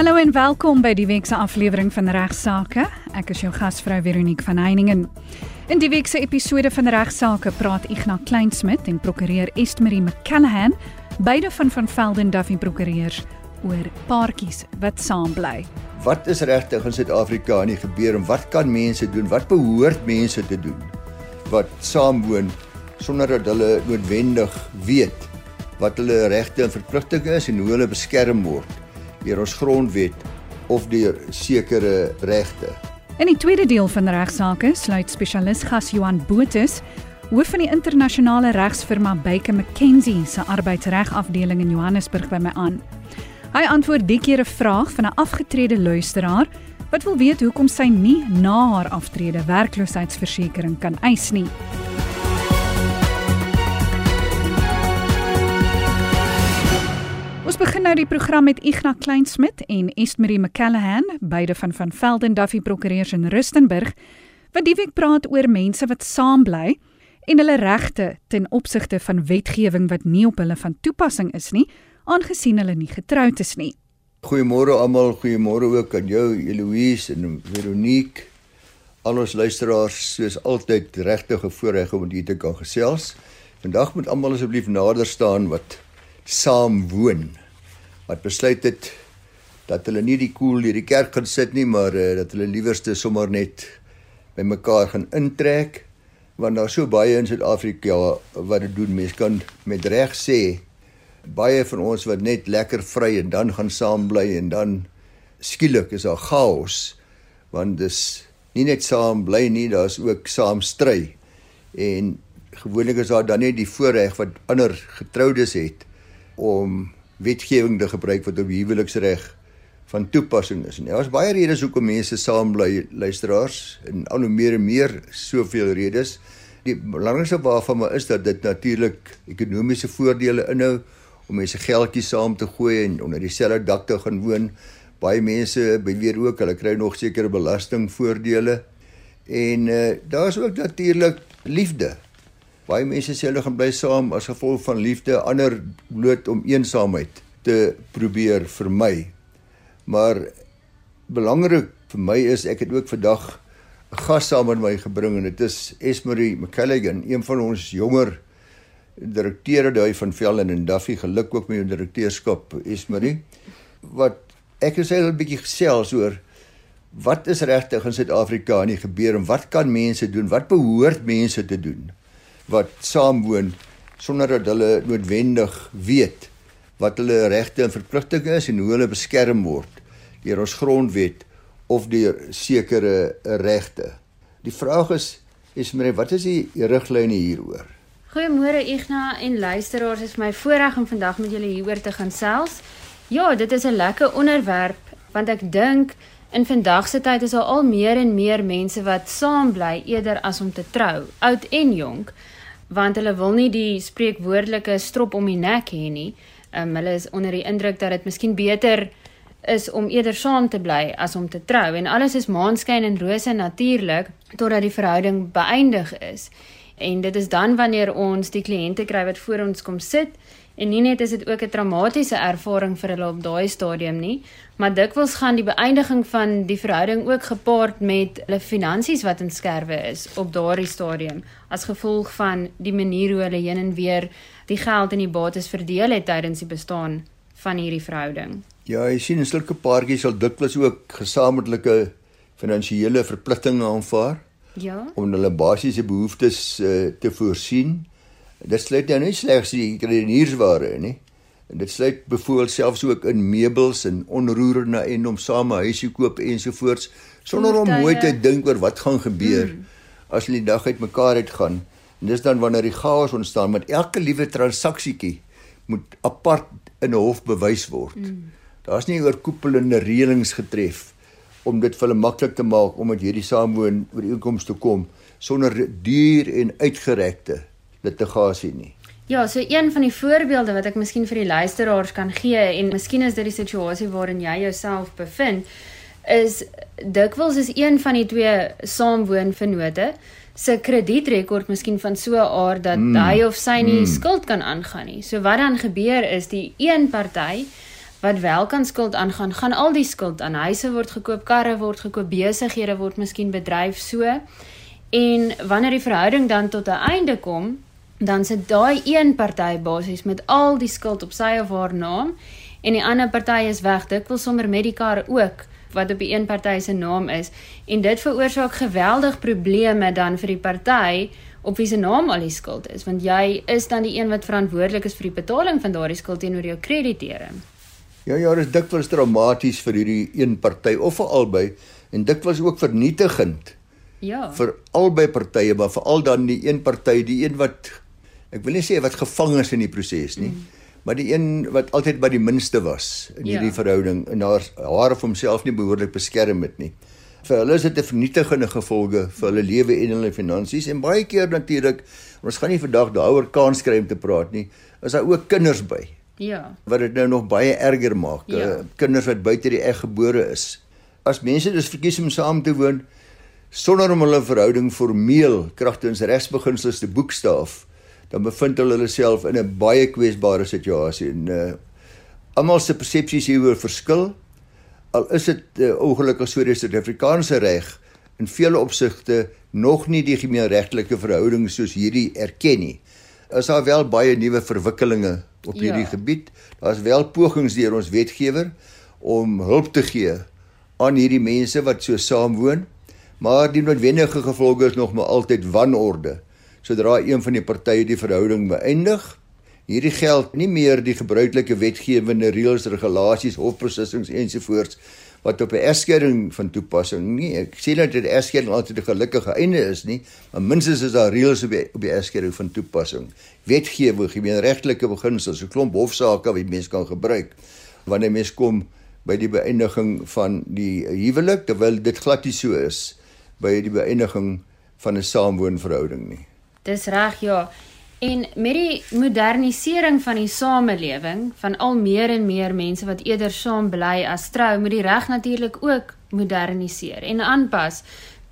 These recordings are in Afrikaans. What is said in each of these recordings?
Hallo en welkom by die week se aflewering van Regsake. Ek is jou gasvrou Veronique van Heiningen. In die week se episode van Regsake praat Ignas Kleinsmid en prokureur Estmarie McCallahan, beide van van Velden Duffy Prokureurs, oor paartjies wat saam bly. Wat is regtig in Suid-Afrika aan die gebeur en wat kan mense doen? Wat behoort mense te doen wat saamwoon sonder dat hulle noodwendig weet wat hulle regte en verpligtinge is en hoe hulle beskerm word? Deur ons grondwet of deur sekere regte. In die tweede deel van regsaake sluit spesialis gas Johan Botus, hoof van die internasionale regsfirma Baker McKenzie se arbeidsregafdeling in Johannesburg by my aan. Hy antwoord die keer 'n vraag van 'n afgetrede luisteraar wat wil weet hoekom sy nie na haar aftrede werkloosheidsversekering kan eis nie. Begin nou die program met Ignas Kleinsmid en Estmarie McCallahan, beide van van Velden Duffy Prokureurs in Rustenburg, wat die week praat oor mense wat saam bly en hulle regte ten opsigte van wetgewing wat nie op hulle van toepassing is nie, aangesien hulle nie getroud is nie. Goeiemôre almal, goeiemôre ook aan jou Eloise en Veronique. Al ons luisteraars, soos altyd regtig 'n voorreg om hier te kan gesels. Vandag moet almal asseblief nader staan wat saam woon wat besluit het dat hulle nie die koel hier die kerk gaan sit nie, maar uh, dat hulle liewerste sommer net by mekaar gaan intrek want daar's so baie in Suid-Afrika wat dit doen. Mense kan met reg sê baie van ons wat net lekker vry en dan gaan saam bly en dan skielik is daar chaos want dis nie net saam bly nie, daar's ook saam stry. En gewoonlik is daar dan net die voorreg wat ander getroudes het om wetgewing te gebruik wat op huweliksreg van toepassing is. En daar is baie redes hoekom mense saam bly luisteraars en al hoe meer en meer soveel redes. Die belangrikste waarvan maar is dat dit natuurlik ekonomiese voordele inhou om mense geldjies saam te gooi en onder dieselfde dak te gaan woon. Baie mense beweer ook hulle kry nog sekere belastingvoordele. En uh, daar is ook natuurlik liefde. Baie mense sê hulle gaan bly saam as gevolg van liefde, ander bloot om eensaamheid te probeer vermy. Maar belangrik vir my is ek het ook vandag 'n gas saam met my gebring en dit is Esmarie McCalligan, een van ons jonger direkteure daai van Velden en Duffy. Geluk ook met jou direkteurskap, Esmarie. Wat ek gesê 'n bietjie gesels oor wat is regtig in Suid-Afrika aan die gebeur en wat kan mense doen? Wat behoort mense te doen? Wat saamwoon sonder dat hulle noodwendig weet wat hulle regte en verpligtinge is en hoe hulle beskerm word deur ons grondwet of deur sekere regte. Die vraag is is meneer wat is die riglyne hieroor? Goeiemôre Igna en luisteraars, is my voorreg om vandag met julle hieroor te gaan sels. Ja, dit is 'n lekker onderwerp want ek dink in vandag se tyd is daar al meer en meer mense wat saam bly eerder as om te trou, oud en jonk want hulle wil nie die spreekwoordelike strop om die nek hê nie. Um, hulle is onder die indruk dat dit miskien beter is om eerder saam te bly as om te trou en alles is maanskyn en rose natuurlik totdat die verhouding beëindig is. En dit is dan wanneer ons die kliënte kry wat voor ons kom sit En nie net is dit ook 'n traumatiese ervaring vir hulle op daai stadium nie, maar dikwels gaan die beëindiging van die verhouding ook gepaard met hulle finansies wat in skerwe is op daardie stadium as gevolg van die manier hoe hulle heen en weer die geld en die bates verdeel het tydens die bestaan van hierdie verhouding. Ja, jy sien sulke paartjie sal dikwels ook gesamentlike finansiële verpligtinge aanvaar. Ja. Om hulle basiese behoeftes uh, te voorsien. Dit sluit nou nie slegs die kredieniersware nie. Dit sluit byvoorbeeld selfs ook in meubels en onroerende en om same huisie koop ensovoorts sonder om mooi te dink oor wat gaan gebeur mm. as hulle die dag uit mekaar uit gaan. En dis dan wanneer die chaos ontstaan met elke liewe transaksietjie moet apart in 'n hof bewys word. Mm. Daar's nie oorkoepelende reëlings getref om dit vir hulle maklik te maak om met hierdie saamwoon ooreenkomste te kom sonder duur en uitgerekte litigasie nie. Ja, so een van die voorbeelde wat ek miskien vir die luisteraars kan gee en miskien is dit die situasie waarin jy jouself bevind is dikwels is een van die twee saamwoonvennote se kredietrekord miskien van so 'n aard dat mm. hy of sy nie mm. skuld kan aangaan nie. So wat dan gebeur is die een party wat wel kan skuld aangaan, gaan al die skuld aan huise word gekoop, karre word gekoop, besighede word miskien bedryf so. En wanneer die verhouding dan tot 'n einde kom, dan sit daai een party basies met al die skuld op sy of haar naam en die ander party is weg. Dit wil sommer met die kar ook wat op die een party se naam is en dit veroorsaak geweldig probleme dan vir die party op wie se naam al die skuld is want jy is dan die een wat verantwoordelik is vir die betaling van daardie skuld teenoor jou krediteure. Ja ja, dit is dikwels traumaties vir hierdie een party of vir albei en dikwels ook vernietigend. Ja. Vir albei partye, maar veral dan die een party, die een wat ek wil nie sê wat gevang is in die proses nie. Mm maar die een wat altyd by die minste was in hierdie ja. verhouding en haar haar of homself nie behoorlik beskerm het nie. Vir hulle is dit 'n vernietigende gevolge vir hulle lewe en hulle finansies en baie keer natuurlik ons gaan nie vandag daaroor kans kry om te praat nie. Is daar ook kinders by? Ja. Wat dit nou nog baie erger maak. Ja. Uh, kinders wat buite die eg gebore is. As mense dus verkies om saam te woon sonder om hulle verhouding formeel kragtens regsbeginsels te boekstaaf dan bevind hulle hulle self in 'n baie kwesbare situasie en uh almal se persepsies hieroor verskil. Al is dit uh, ongelukkig so die Suid-Afrikaanse reg in vele opsigte nog nie die gemeenregtelike verhouding soos hierdie erken nie. Is daar wel baie nuwe verwikkelinge op ja. hierdie gebied. Daar's wel pogings deur ons wetgewer om hulp te gee aan hierdie mense wat so saamwoon, maar die noodwendige gevolge is nog maar altyd wanorde sodra een van die partye die verhouding beëindig. Hierdie geld nie meer die gebruikelike wetgewende reëls, regulasies, hofbeslissings ensovoorts wat op 'n egskeiding van toepassing nie. Ek sê dat dit 'n egskeiding altyd 'n gelukkige einde is nie, maar minstens is daar reëls op die op die egskeiding van toepassing. Wetgewing, gemeenregtelike beginsels, 'n klomp hofsaake wat mense kan gebruik wanneer mens kom by die beëindiging van die huwelik, terwyl dit glad nie so is by die beëindiging van 'n saamwoonverhouding nie. Dis reg, ja. En met die modernisering van die samelewing, van al meer en meer mense wat eerder saam bly as trou, moet die reg natuurlik ook moderniseer en aanpas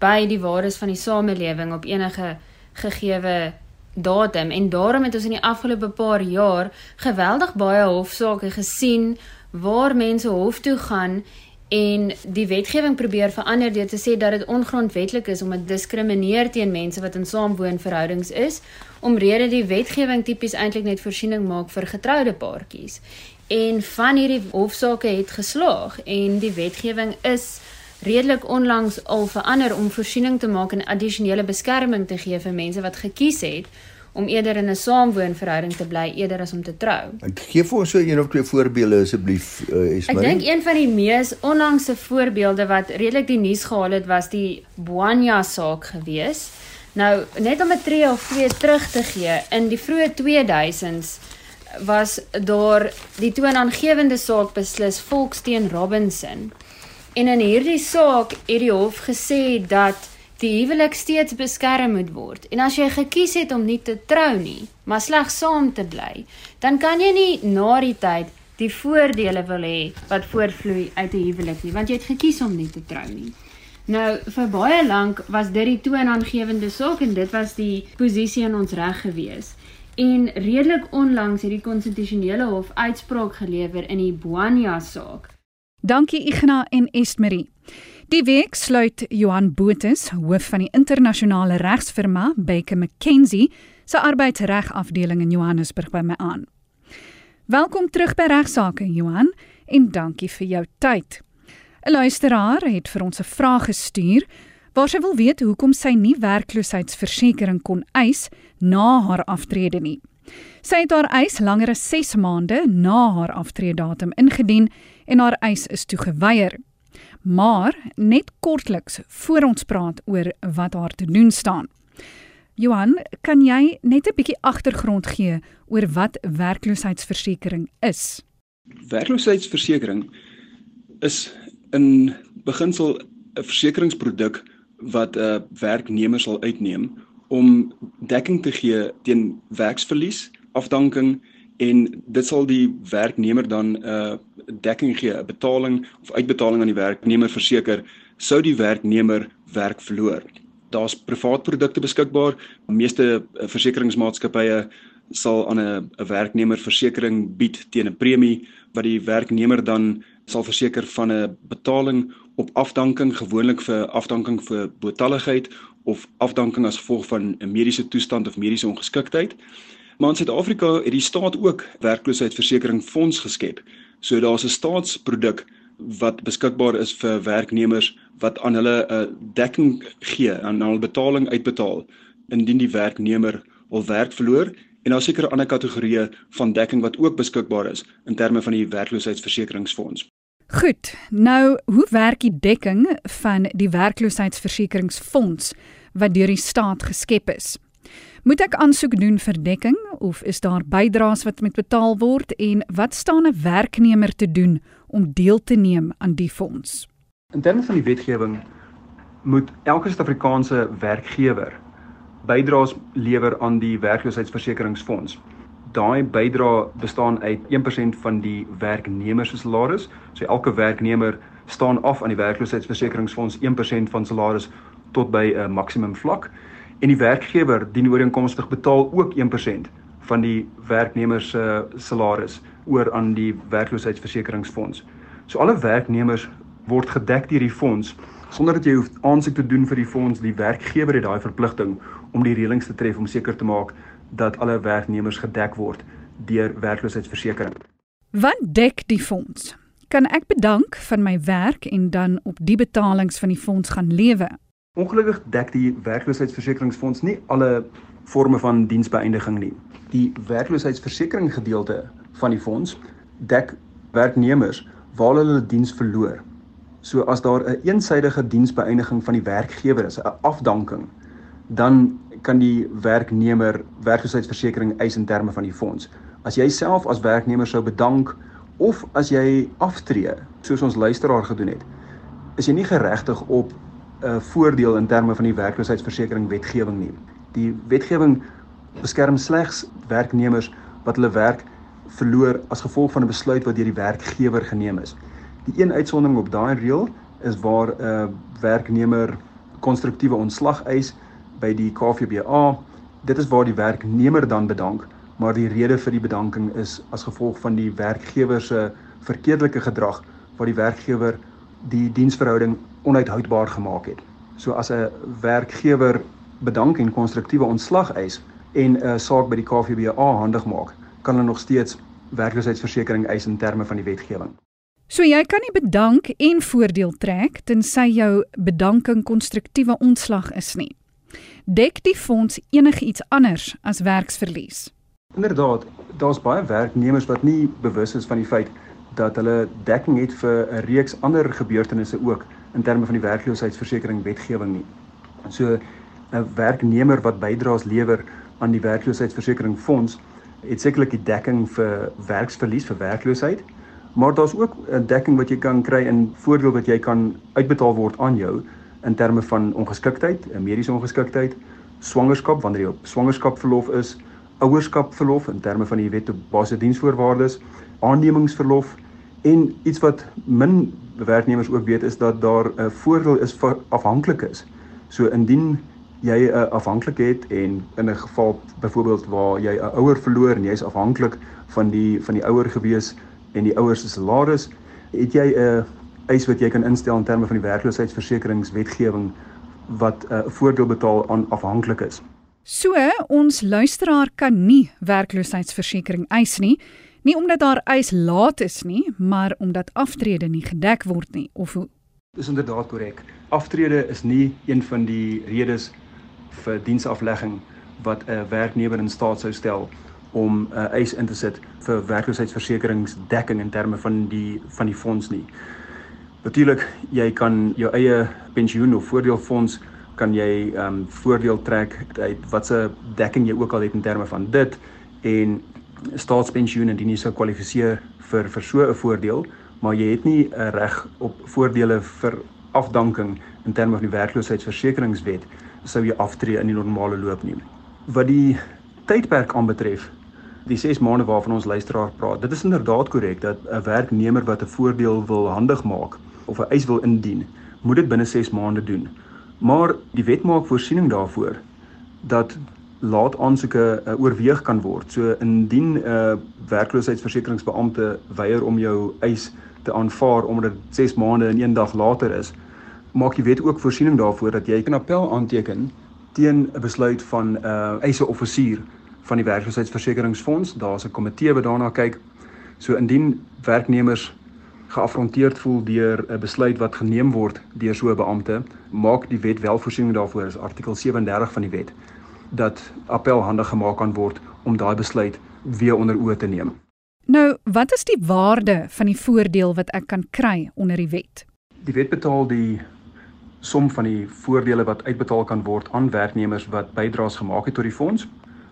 by die waardes van die samelewing op enige gegeewe datum. En daarom het ons in die afgelope paar jaar geweldig baie hofsaake gesien waar mense hof toe gaan en die wetgewing probeer verander deur te sê dat dit ongrondwettig is om te diskrimineer teen mense wat in saamwoonverhoudings is omrede die wetgewing tipies eintlik net voorsiening maak vir getroude paartjies. En van hierdie hofsaake het geslaag en die wetgewing is redelik onlangs al verander om voorsiening te maak en addisionele beskerming te gee vir mense wat gekies het om eerder in 'n saamwoonverhouding te bly eerder as om te trou. Ek gee vir ons so een of twee voorbeelde asseblief uh, Ek dink een van die mees onlangse voorbeelde wat redelik die nuus gehaal het was die Boanya saak gewees. Nou net om 'n tree of twee terug te gee in die vroeë 2000s was daar die toonaangewende saak beslis Volksteen Robinson. En in hierdie saak het die hof gesê dat die huwelik steeds beskerm moet word. En as jy gekies het om nie te trou nie, maar slegs saam te bly, dan kan jy nie na die tyd die voordele wil hê wat voortvloei uit 'n huwelik nie, want jy het gekies om nie te trou nie. Nou vir baie lank was dit die toonaangewende saak en dit was die posisie in ons reg gewees. En redelik onlangs het die konstitusionele hof uitspraak gelewer in die Boanya saak. Dankie Igna en Estmarie. Die week sluit Johan Botus, hoof van die internasionale regsfirma Baker McKenzie, se arbeidsregafdeling in Johannesburg by my aan. Welkom terug by Regsake, Johan, en dankie vir jou tyd. 'n Luisteraar het vir ons 'n vraag gestuur waar sy wil weet hoekom sy nie werkloosheidsversekering kon eis na haar aftrede nie. Sy het haar eis langer as 6 maande na haar aftreedatum ingedien en haar eis is toegeweier. Maar net kortliks voor ons praat oor wat haar te doen staan. Johan, kan jy net 'n bietjie agtergrond gee oor wat werkloosheidsversekering is? Werkloosheidsversekering is in beginsel 'n versekeringsproduk wat 'n uh, werknemer sal uitneem om dekking te gee teen werksverlies, afdanking en dit sal die werknemer dan 'n uh, dekking gee, 'n betaling of uitbetaling aan die werknemer verseker sou die werknemer werk verloor. Daar's privaat produkte beskikbaar. Die meeste uh, versekeringsmaatskappye sal aan 'n 'n werknemer versekerings bied teen 'n premie wat die werknemer dan sal verseker van 'n betaling op afdanking gewoonlik vir afdanking vir boetalligheid of afdanking as gevolg van 'n mediese toestand of mediese ongeskiktheid. Maar in Suid-Afrika het die staat ook werkloosheidsversekeringsfonds geskep. So daar's 'n staatsproduk wat beskikbaar is vir werknemers wat aan hulle 'n uh, dekking gee, aan hulle betaling uitbetaal indien die werknemer al werk verloor en daar seker ander kategorieë van dekking wat ook beskikbaar is in terme van die werkloosheidsversekeringsfonds. Goed. Nou, hoe werk die dekking van die werkloosheidsversekeringsfonds wat deur die staat geskep is? Moet ek aansoek doen vir dekking of is daar bydraes wat moet betaal word en wat staan 'n werknemer te doen om deel te neem aan die fonds? In terme van die wetgewing moet elke Suid-Afrikaanse werkgewer bydraes lewer aan die werkloosheidsversekeringsfonds. Daai bydrae bestaan uit 1% van die werknemer se salaris. So elke werknemer staan af aan die werkloosheidsversekeringsfonds 1% van salaris tot by 'n maksimum vlak en die werkgewer dien ooreenkomstig betaal ook 1% van die werknemer se salaris oor aan die werkloosheidsversekeringsfonds. So alle werknemers word gedek deur die fonds sonder dat jy hoef aansoek te doen vir die fonds. Die werkgewer het daai verpligting om die reëlings te tref om seker te maak dat alle werknemers gedek word deur werkloosheidsversekering. Wat dek die fonds? Kan ek bedank van my werk en dan op die betalings van die fonds gaan lewe? Ongelukkig dek die werkloosheidsversekeringsfonds nie alle forme van diensbeëindiging nie. Die werkloosheidsversekering gedeelte van die fonds dek werknemers waar hulle hulle diens verloor. So as daar 'n een eensidedige diensbeëindiging van die werkgewer is, 'n afdanking, dan kan die werknemer werkloosheidsversekering eis in terme van die fonds. As jy self as werknemer sou bedank of as jy aftree, soos ons luisteraar gedoen het, is jy nie geregtig op 'n voordeel in terme van die werkloosheidsversekering wetgewing nie. Die wetgewing beskerm slegs werknemers wat hulle werk verloor as gevolg van 'n besluit wat deur die werkgewer geneem is. Die een uitsondering op daai reël is waar 'n uh, werknemer konstruktiewe ontslag eis by die KVBA. Dit is waar die werknemer dan bedank, maar die rede vir die bedanking is as gevolg van die werkgewer se verkeerdelike gedrag wat die werkgewer die diensverhouding onuithoudbaar gemaak het. So as 'n werkgewer bedank en konstruktiewe ontslag eis en 'n saak by die KVBA handig maak, kan hulle nog steeds werkloosheidsversekering eis in terme van die wetgewing. So jy kan nie bedank en voordeel trek tensy jou bedanking konstruktiewe ontslag is nie dek die fonds enigiets anders as werksverlies? Inderdaad, daar's baie werknemers wat nie bewus is van die feit dat hulle dekking het vir 'n reeks ander gebeurtenisse ook in terme van die werkloosheidsversekering wetgewing nie. So 'n werknemer wat bydraes lewer aan die werkloosheidsversekering fonds het sekerlik die dekking vir werksverlies vir werkloosheid, maar daar's ook 'n dekking wat jy kan kry in voordeel wat jy kan uitbetaal word aan jou in terme van ongeskiktheid, mediese ongeskiktheid, swangerskap wanneer jy op swangerskapverlof is, ouerskapverlof in terme van die wet op basiese diensvoorwaardes, aannemingsverlof en iets wat min werknemers ook weet is dat daar 'n voordeel is vir afhanklikes. So indien jy 'n afhanklik het en in 'n geval byvoorbeeld waar jy 'n ouer verloor en jy is afhanklik van die van die ouer gewees en die ouers se salaris, het jy 'n eis wat jy kan instel in terme van die werkloosheidsversekeringswetgewing wat 'n uh, voordeel betaal aan afhanklik is. So, ons luisteraar kan nie werkloosheidsversekering eis nie, nie omdat daar eis laat is nie, maar omdat aftrede nie gedek word nie of hoe Dis inderdaad korrek. Aftrede is nie een van die redes vir diensaflegging wat 'n werknemer in staat sou stel om 'n uh, eis in te sit vir werkloosheidsversekeringsdekking in terme van die van die fonds nie. Natuurlik, jy kan jou eie pensioen of voordeelfonds kan jy ehm um, voordeel trek uit watse dekking jy ook al het in terme van dit en staatspensioen indien jy sou kwalifiseer vir vir so 'n voordeel, maar jy het nie 'n reg op voordele vir afdanking in terme van die werkloosheidsversekeringswet sou jy aftree in die normale loop nie. Wat die tydperk aanbetref, die 6 maande waarvan ons luisteraar praat, dit is inderdaad korrek dat 'n werknemer wat 'n voordeel wil handig maak of 'n eis wil indien, moet dit binne 6 maande doen. Maar die wet maak voorsiening daarvoor dat laat aansoeke uh, oorweeg kan word. So indien 'n uh, werkloosheidsversekeringsbeampte weier om jou eis te aanvaar omdat dit 6 maande en 1 dag later is, maak die wet ook voorsiening daarvoor dat jy 'n appel aanteken teen 'n besluit van 'n uh, eiseoffisier van die werkloosheidsversekeringsfonds. Daar's 'n komitee wat daarna kyk. So indien werknemers geafronteerd voel deur 'n besluit wat geneem word deur so 'n beampte, maak die wet wel voorsiening daarvoor, is artikel 37 van die wet dat appel handig gemaak kan word om daai besluit weer onder oë te neem. Nou, wat is die waarde van die voordeel wat ek kan kry onder die wet? Die wet betaal die som van die voordele wat uitbetaal kan word aan werknemers wat bydraes gemaak het tot die fonds.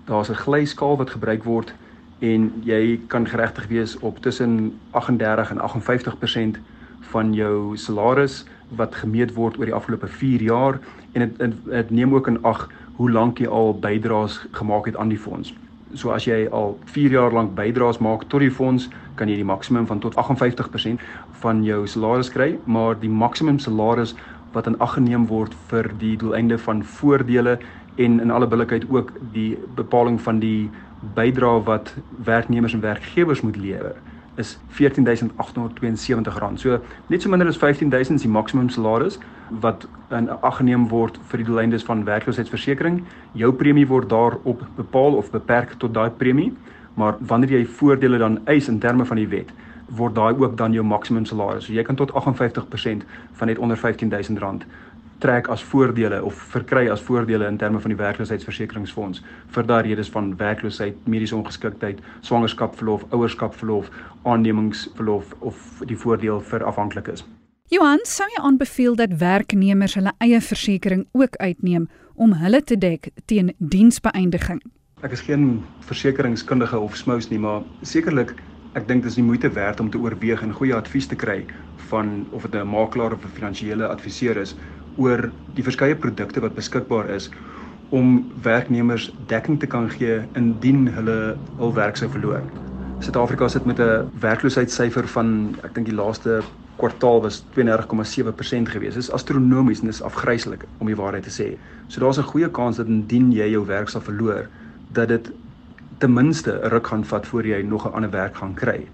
Daar's 'n glyskaal wat gebruik word en jy kan geregtig wees op tussen 38 en 58% van jou salaris wat gemeet word oor die afgelope 4 jaar en dit neem ook in ag hoe lank jy al bydraes gemaak het aan die fonds. So as jy al 4 jaar lank bydraes maak tot die fonds, kan jy die maksimum van tot 58% van jou salaris kry, maar die maksimum salaris wat in ag geneem word vir die doeleinde van voordele en in alle billikheid ook die bepaling van die bydrae wat werknemers en werkgewers moet lewer is R14872. So net so minder as R15000 is die maksimum salaris wat in ag geneem word vir die doeleindes van werkloosheidsversekering. Jou premie word daarop bepaal of beperk tot daai premie, maar wanneer jy voordele dan eis in terme van die wet, word daai ook dan jou maksimum salaris. So jy kan tot 58% van net onder R15000 trek as voordele of verkry as voordele in terme van die werkloosheidsversekeringsfonds vir daardie redes van werkloosheid, mediese ongeskiktheid, swangerskapverlof, ouerskapverlof, aannemingsverlof of die voordeel vir afhanklikes. Johan, sou jy aanbeveel dat werknemers hulle eie versekerings ook uitneem om hulle te dek teen diensbeëindiging? Ek is geen versekeringskundige of smous nie, maar sekerlik ek dink dit is die moeite werd om te oorweeg en goeie advies te kry van of dit 'n makelaar of 'n finansiële adviseur is oor die verskeie produkte wat beskikbaar is om werknemers dekking te kan gee indien hulle hul werk sou verloor. Suid-Afrika sit met 'n werkloosheidssyfer van ek dink die laaste kwartaal was 32,7% gewees. Dit is astronomies en dis afgryslik om die waarheid te sê. So daar's 'n goeie kans dat indien jy jou werk sal verloor, dat dit ten minste 'n ruk gaan vat voor jy nog 'n ander werk gaan kry.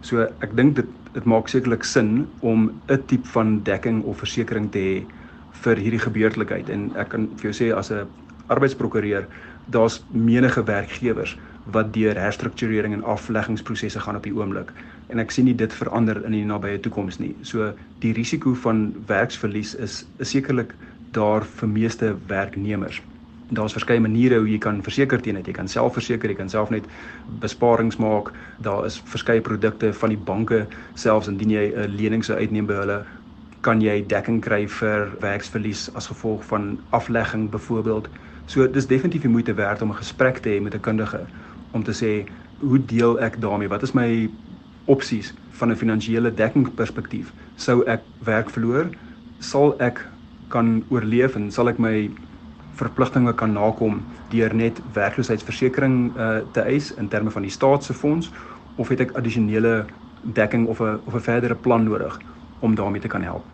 So ek dink dit dit maak sekerlik sin om 'n tipe van dekking of versekerings te hê vir hierdie gebeurtelikheid en ek kan vir jou sê as 'n arbeidsprokureur daar's menige werkgewers wat deur herstrukturering en afleggingsprosesse gaan op die oomblik en ek sien nie dit verander in die nabye toekoms nie. So die risiko van werksverlies is, is sekerlik daar vir meeste werknemers. Daar's verskeie maniere hoe jy kan verseker teen dit. Jy kan self verseker, jy kan self net besparings maak. Daar is verskeie produkte van die banke selfs indien jy 'n lening sou uitneem by hulle kan jy dekking kry vir werksverlies as gevolg van aflegging byvoorbeeld. So dis definitief die moeite werd om 'n gesprek te hê met 'n kundige om te sê hoe deel ek daarmee? Wat is my opsies van 'n finansiële dekkingperspektief? Sou ek werk verloor? Sal ek kan oorleef en sal ek my verpligtinge kan nakom deur net werkloosheidsversekering uh, te eis in terme van die staat se fonds of het ek addisionele dekking of 'n of 'n verdere plan nodig om daarmee te kan help.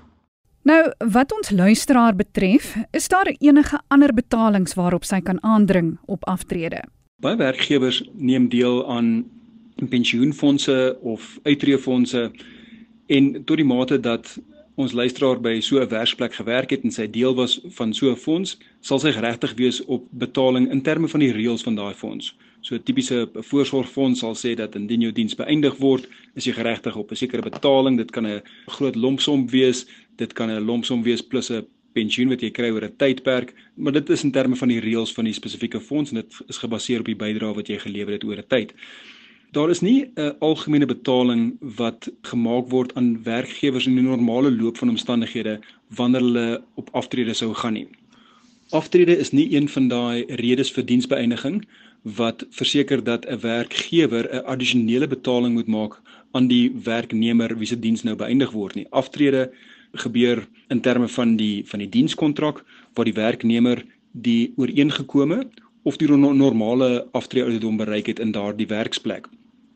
Nou, wat ons luisteraar betref, is daar enige ander betalings waarop sy kan aandring op aftrede? Baie werkgewers neem deel aan pensioenfonde of uitreefondse en tot die mate dat ons luisteraar by so 'n werksplek gewerk het en sy deel was van so 'n fonds, sal sy geregtig wees op betaling in terme van die reëls van daai fonds. So 'n tipiese voorsorgfonds sal sê dat indien jou diens beëindig word, is jy geregtig op 'n sekere betaling. Dit kan 'n groot lompsom wees, dit kan 'n lompsom wees plus 'n pensioen wat jy kry oor 'n tydperk, maar dit is in terme van die reëls van die spesifieke fonds en dit is gebaseer op die bydrae wat jy gelewer het oor 'n tyd. Daar is nie 'n algemene betaling wat gemaak word aan werkgewers in die normale loop van omstandighede wanneer hulle op aftrede sou gaan nie. Aftrede is nie een van daai redes vir diensbeëindiging wat verseker dat 'n werkgewer 'n addisionele betaling moet maak aan die werknemer wie se diens nou beëindig word nie. Aftrede gebeur in terme van die van die dienskontrak waar die werknemer die ooreengekome of die normale aftreeouderdom bereik het in daardie werksplek.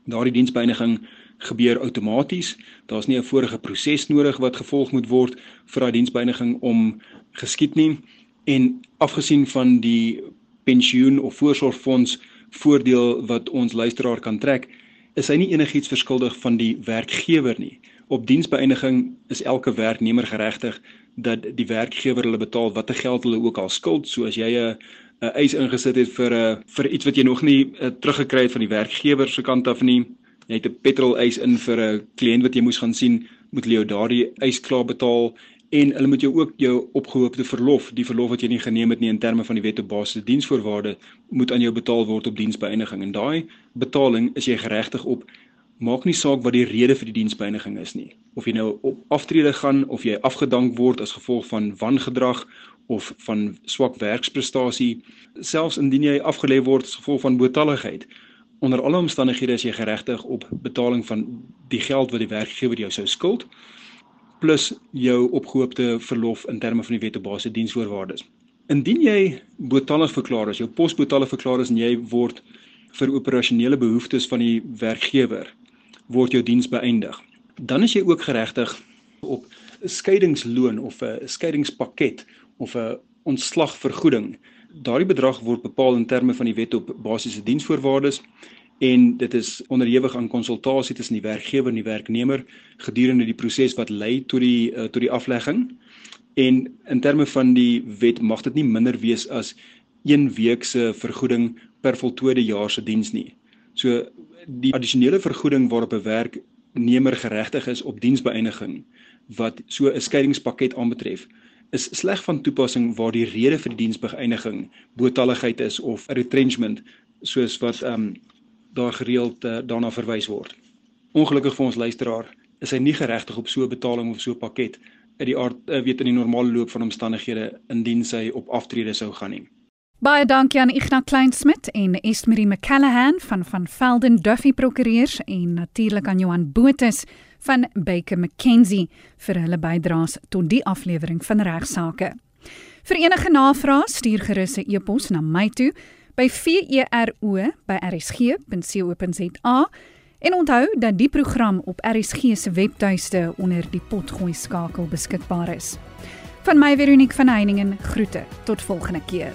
Daardie diensbeëindiging gebeur outomaties. Daar's nie 'n vorige proses nodig wat gevolg moet word vir daai diensbeëindiging om geskied nie. En afgesien van die pensioen of voorsorgfonds voordeel wat ons luisteraar kan trek, is hy nie enigiets verskuldig van die werkgewer nie. Op diensbeëindiging is elke werknemer geregtig dat die werkgewer hulle betaal watter geld hulle ook al skuld. So as jy 'n 'n eis ingesit het vir 'n uh, vir iets wat jy nog nie uh, teruggekry het van die werkgewer se kant af nie, jy het 'n petrol eis in vir 'n kliënt wat jy moes gaan sien, moet jy daardie eis klaar betaal en hulle moet jou ook jou opgehoopte verlof, die verlof wat jy nie geneem het nie in terme van die wet op basiese diensvoorwaarde, moet aan jou betaal word op diensbeëindiging en daai betaling is jy geregtig op maak nie saak wat die rede vir die diensbeëindiging is nie. Of jy nou op aftrede gaan of jy afgedank word as gevolg van wangedrag of van swak werksprestasie, selfs indien jy afgelê word as gevolg van boetalligheid. Onder alle omstandighede is jy geregtig op betaling van die geld wat die werkgewer jou sou skuld plus jou opgehoopte verlof in terme van die wet op basiese diensvoorwaardes. Indien jy boetallig verklaar is, jou pos boetallig verklaar is en jy word vir operasionele behoeftes van die werkgewer word jou diens beëindig. Dan is jy ook geregtig op 'n skeidingsloon of 'n skeidingspakket of 'n ontslagvergoeding. Daardie bedrag word bepaal in terme van die wet op basiese diensvoorwaardes en dit is onderhewig aan konsultasie tussen die werkgewer en die werknemer gedurende die proses wat lei tot die uh, tot die aflegging. En in terme van die wet mag dit nie minder wees as 1 week se vergoeding per voltooide jaar se diens nie. So die addisionele vergoeding waarop 'n werknemer geregtig is op diensbeëindiging wat so 'n skeidingspakket aanbetref is sleg van toepassing waar die rede vir die diensbeëindiging boetalligheid is of retrenchment soos wat ehm um, daar gereeld uh, daarna verwys word. Ongelukkig vir ons luisteraar is hy nie geregtig op so 'n betaling of so 'n pakket uit die aard uh, weet in die normale loop van omstandighede indien sy op aftrede sou gaan nie. Baie dankie aan Ignas Kleinsmid en Estmarie McCallahan van van Velden Duffy Prokureurs en natuurlik aan Johan Botus van Baker McKenzie vir hulle bydraes tot die aflewering van regsaake. Vir enige navrae stuur gerus 'n e-pos na my toe by vero@rsg.co.za en onthou dat die program op RSG se webtuiste onder die potgooi skakel beskikbaar is. Van my Veronique van Heiningen groete tot volgende keer.